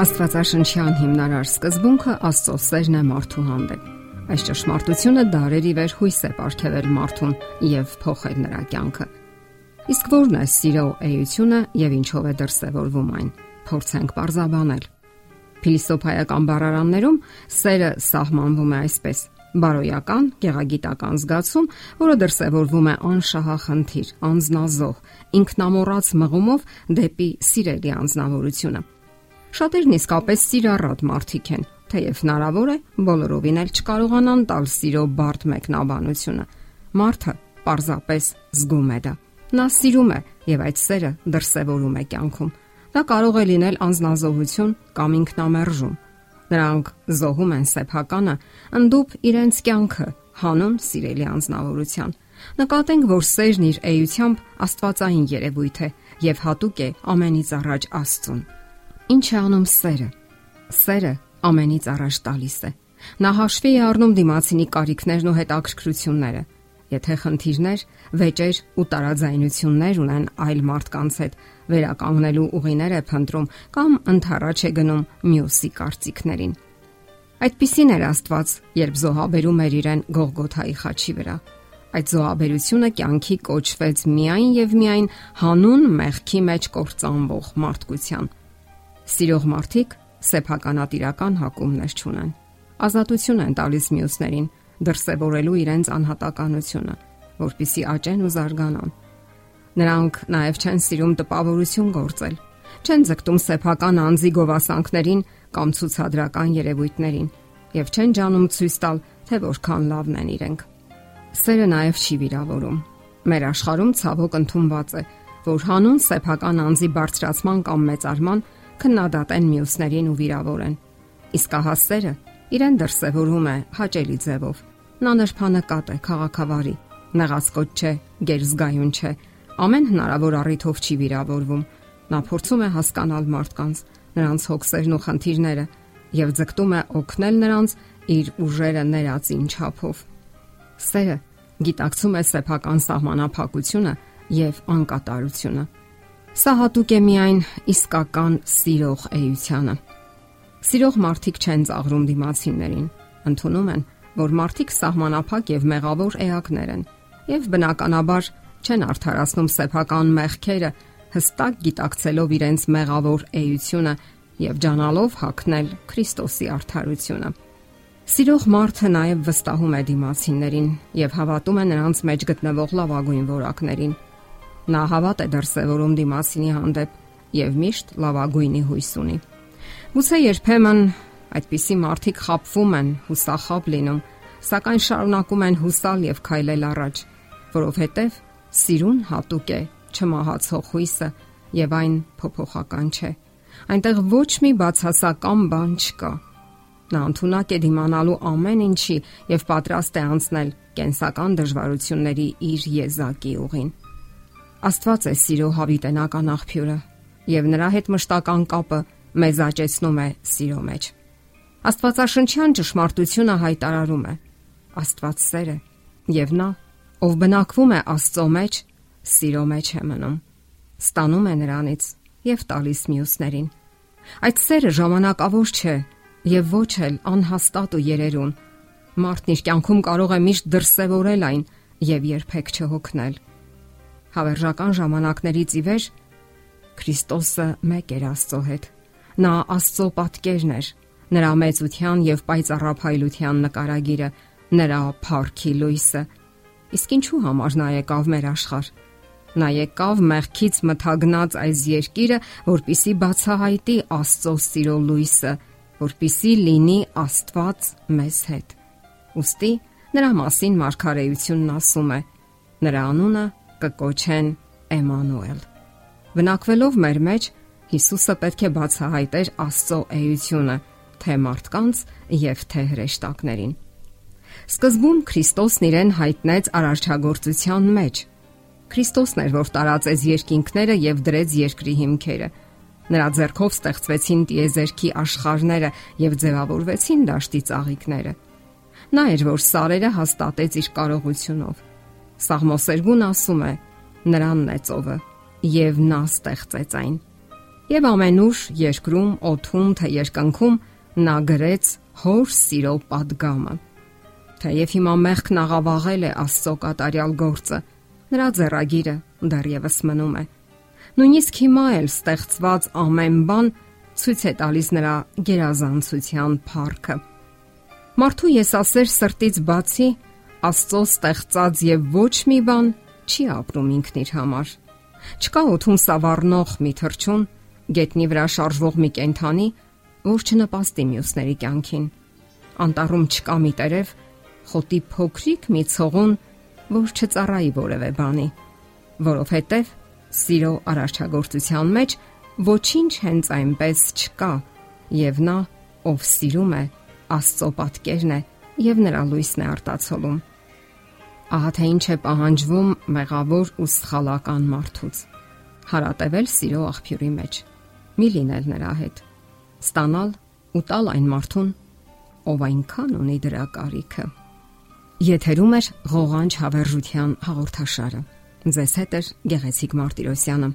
Աստվածաշնչյան հիմնարար սկզբունքը Աստծո սերն է մարդու հանդեպ։ Այս ճշմարտությունը դարերի վեր հույս է ապարգևել մարդուն եւ փոխել նրա կյանքը։ Իսկ ո՞րն է սիրո էությունը եւ ինչով է դրսևորվում այն։ Փորձենք parzabanել։ Փիլիսոփայական բառարաններում սերը սահմանվում է այսպես. բարոյական, գեղագիտական զգացում, որը դրսևորվում է անշահախնդիր, անznազող, ինքնամոռաց մղումով դեպի սիրելի անznավորությունը։ Շատերն իսկապես սիրառատ մարդիկ են, թեև հնարավոր է բոլորովին էլ չկարողանան տալ սիրո բարդ մեկնաբանությունը։ Մարդը պարզապես զգում է դա։ Նա սիրում է եւ այդ սերը դրսևորում է կյանքում։ Դա կարող է լինել անznազողություն կամ ինքնամերժում։ Նրանք զոհում են սեփականը, ընդդուպ իրենց կյանքը հանուն սիրելի անznավորության։ Նկատենք, որ սերն իր էությամբ աստվածային երևույթ է եւ հատուկ է ամենից առաջ Աստծուն։ Ինչ է անում սերը։ Սերը ամենից առաջ տալիս է։ Նա հաշվի է առնում դիմացինի կարիքներն ու հետաքրքրությունները։ Եթե խնդիրներ, վեճեր ու տարաձայնություններ ունեն այլ մարդկանց հետ, վերականգնելու ուղիներ է փնտրում կամ ընթառաջ է գնում մյուսի կարծիքներին։ Այդպիսին էր Աստված, երբ զոհաբերում էր իրեն Գողգոթայի խաչի վրա։ Այդ զոհաբերությունը կյանքի կոչվեց միայն եւ միայն հանուն մեղքի մեջ կործանվող մարդկության Սիրող մարդիկ սեփականատիրական հակումներ չունեն։ Ազատություն են տալիս մյուսներին դրսևորելու իրենց անհատականությունը, որpիսի աճեն ու զարգանան։ Նրանք նաև չեն սիրում տպավորություն գործել, չեն ձգտում սեփական անձի գովասանքներին կամ ցուցադրական երևույթներին եւ չեն ջանում ցույց տալ, թե որքան լավն են իրենք։ Սերը նաև չի վիրավորում։ Մեր աշխարհում ցավոք ընդունված է, որ հանուն սեփական անձի բարձրացման կամ մեծարման քննադատեն մյուսներին ու վիրավորեն։ Իսկ ահասերը իրեն դրսևորում է հաճելի ձևով։ Նա նրբանկատ է, քաղաքավարի, նեղացկոտ չէ, գերզգայուն չէ, ամեն հնարավոր առիթով չի վիրավորվում։ Նա փորձում է հասկանալ մարդկանց, նրանց հոգսերն ու խնդիրները եւ ձգտում է օգնել նրանց իր ուժերը ներածին չափով։ Սերը գիտակցում է սեփական սահմանափակությունը եւ անկատարությունը Սա հատուկ է միայն իսկական սիրող էությանը։ Սիրող մարդիկ չեն ծաղրում դիմացիներին, ընդունում են, որ մարդիկ սահմանափակ եւ մեղավոր էակներ են եւ բնականաբար չեն արդարացնում սեփական մեղքերը, հստակ գիտակցելով իրենց մեղավոր էությունը եւ ջանալով հակնել Քրիստոսի արդարությունը։ Սիրող մարդը նաև վստահում է դիմացիներին եւ հավատում է նրանց մեջ գտնվող լավագույն որակներին Նա հավատ է դրսևորում դիմասինի հանդեպ եւ միշտ լավագույնի հույս ունի։ Գուցե երբեմն այդպիսի մարդիկ խապվում են, հուսախապ լինում, սակայն շարունակում են հուսալ եւ քայլել առաջ, որովհետեւ սիրուն հատուկ է չմահացող հույսը եւ այն փոփոխական չէ։ Այնտեղ ոչ մի բացասական բան չկա։ Նա ընդունակ է դիմանալու ամեն ինչի եւ պատրաստ է անցնել կենսական դժվարությունների իր եզակի ուղին։ Աստված է սիրո հավիտենական աղբյուրը եւ նրա հետ մշտական կապը մեզ աճեցնում է սիրո մեջ։ Աստվածաշնչյան ճշմարտությունը հայտարարում է. Աստված սեր է եւ նա, ով բնակվում է Աստծո մեջ, սիրո մեջ է մնում։ Ստանում է նրանից եւ տալիս մյուսներին։ Այդ սերը ժամանակավոր չէ եւ ոչ էլ անհաստատ ու երերուն։ Մարդն իր կյանքում կարող է միշտ դրսևորել այն եւ երբեք չհոգնել Հավերժական ժամանակներից ի վեր Քրիստոսը մեկ էր Աստծո հետ։ Նա Աստծո պատկերն էր, նրա մեծության եւ պայծառափայլության նկարագիրը, նրա փառքի լույսը։ Իսկ ինչու համար նա եկավ մեր աշխարհ։ Նա եկավ մեղքից մթագնած այս երկիրը, որpիսի բացահայտի Աստծո սիրո լույսը, որpիսի լինի Աստված մեզ հետ։ Ոստի նրա մասին Մարգարեությունն ասում է. Նրա անունը կկոչեն Էմանուել։ Բնակվելով մեր մեջ Հիսուսը պետք է բացահայտեր Աստծո էությունը թե մարդկանց եւ թե հրեշտակներին։ Սկզբում Քրիստոսն իրեն հայտնեց արարչագործության մեջ։ Քրիստոսն էր, որ տարածեց երկինքները եւ դրեց երկրի հիմքերը։ Նրա ձեռքով ստեղծվեցին տիեզերքի աշխարհները եւ ձևավորվեցին դաշտի ծաղիկները։ Նա էր, որ սարերը հաստատեց իր կարողությունով Սաղմոսերգուն ասում է. Նրանն է ծովը, եւ նա ստեղծեց այն։ Եվ ամենուր երկրում, օթում թե երկնքում նա գրեց հոր սիրո падգամը։ Թեև հիմա մեղքն աղավաղել է Աստծո կատարյալ գործը, նրա ձեռագիրը դեռևս մնում է։ Նույնիսկ հիմա էլ ստեղծված ամեն բան ցույց է տալիս նրա գերազանցության փառքը։ Մարդու եսասեր սրտից բացի Աստծո ստեղծած եւ ոչ մի բան չի ապրում ինքն իր համար։ Չկա օթում սավառնող մի թրջուն, գետնի վրա շարժվող մի կենթանի, որ չնպաստի մյուսների կյանքին։ Անտառում չկա մի տերև, խոտի փոքրիկ մի ցողուն, որ չծառայի որևէ բանի, որովհետև սիրո արարչագործության մեջ ոչինչ հենց այնպես չկա, եւ նա, ով սիրում է, Աստծո պատկերն է եւ նրա լույսն է արտացոլում։ Ահա թե ինչ է պահանջվում մեղավոր ու սխալական մարդուց։ Հարատևել սիրո աղբյուրի մեջ։ Մի լինել նրա հետ ստանալ ու տալ այն մարդուն, ով այնքան ունի դրա կարիքը։ Եթերում է ղողանջ հավերժության հաղորդաշարը։ Ձեզ հետ է Գեղեցիկ Մարտիրոսյանը։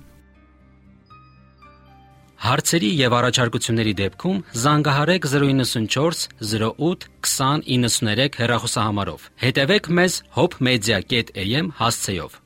Հարցերի եւ առաջարկությունների դեպքում զանգահարեք 094 08 2093 հեռախոսահամարով։ Հետևեք մեզ hopmedia.am հասցեով։